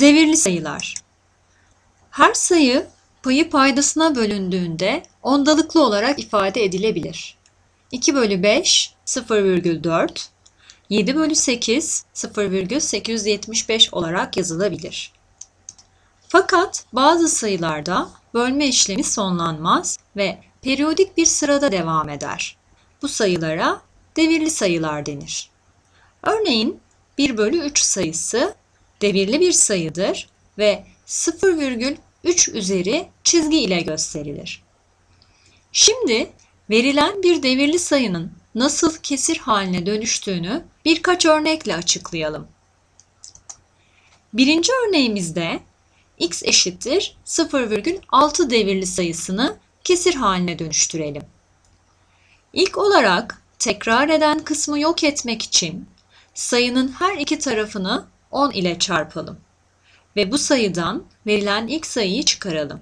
Devirli sayılar. Her sayı payı paydasına bölündüğünde ondalıklı olarak ifade edilebilir. 2 bölü 5 0,4 7 bölü 8 0,875 olarak yazılabilir. Fakat bazı sayılarda bölme işlemi sonlanmaz ve periyodik bir sırada devam eder. Bu sayılara devirli sayılar denir. Örneğin 1 bölü 3 sayısı devirli bir sayıdır ve 0,3 üzeri çizgi ile gösterilir. Şimdi verilen bir devirli sayının nasıl kesir haline dönüştüğünü birkaç örnekle açıklayalım. Birinci örneğimizde x eşittir 0,6 devirli sayısını kesir haline dönüştürelim. İlk olarak tekrar eden kısmı yok etmek için sayının her iki tarafını 10 ile çarpalım ve bu sayıdan verilen ilk sayıyı çıkaralım.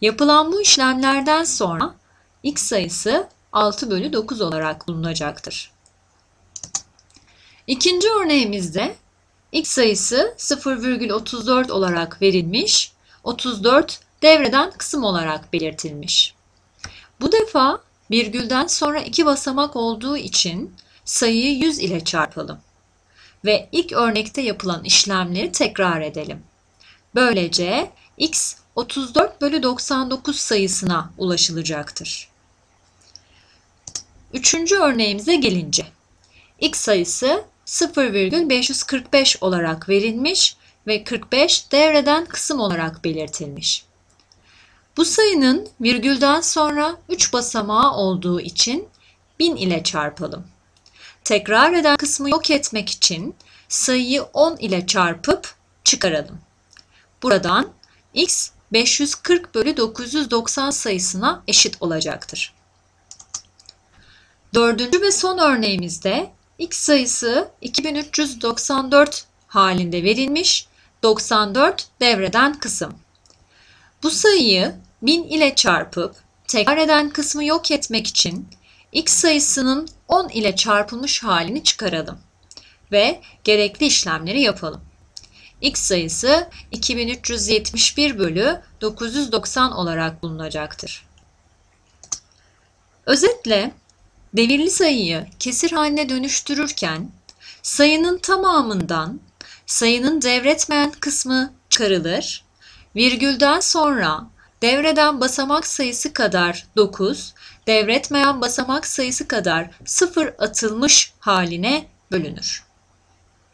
Yapılan bu işlemlerden sonra x sayısı 6 bölü 9 olarak bulunacaktır. İkinci örneğimizde x sayısı 0,34 olarak verilmiş, 34 devreden kısım olarak belirtilmiş. Bu defa virgülden sonra iki basamak olduğu için sayıyı 100 ile çarpalım ve ilk örnekte yapılan işlemleri tekrar edelim. Böylece x 34 bölü 99 sayısına ulaşılacaktır. Üçüncü örneğimize gelince x sayısı 0,545 olarak verilmiş ve 45 devreden kısım olarak belirtilmiş. Bu sayının virgülden sonra 3 basamağı olduğu için 1000 ile çarpalım. Tekrar eden kısmı yok etmek için sayıyı 10 ile çarpıp çıkaralım. Buradan x 540 bölü 990 sayısına eşit olacaktır. Dördüncü ve son örneğimizde x sayısı 2394 halinde verilmiş, 94 devreden kısım. Bu sayıyı 1000 ile çarpıp tekrar eden kısmı yok etmek için x sayısının 10 ile çarpılmış halini çıkaralım ve gerekli işlemleri yapalım. x sayısı 2371 bölü 990 olarak bulunacaktır. Özetle devirli sayıyı kesir haline dönüştürürken sayının tamamından sayının devretmeyen kısmı çıkarılır, virgülden sonra devreden basamak sayısı kadar 9, devretmeyen basamak sayısı kadar 0 atılmış haline bölünür.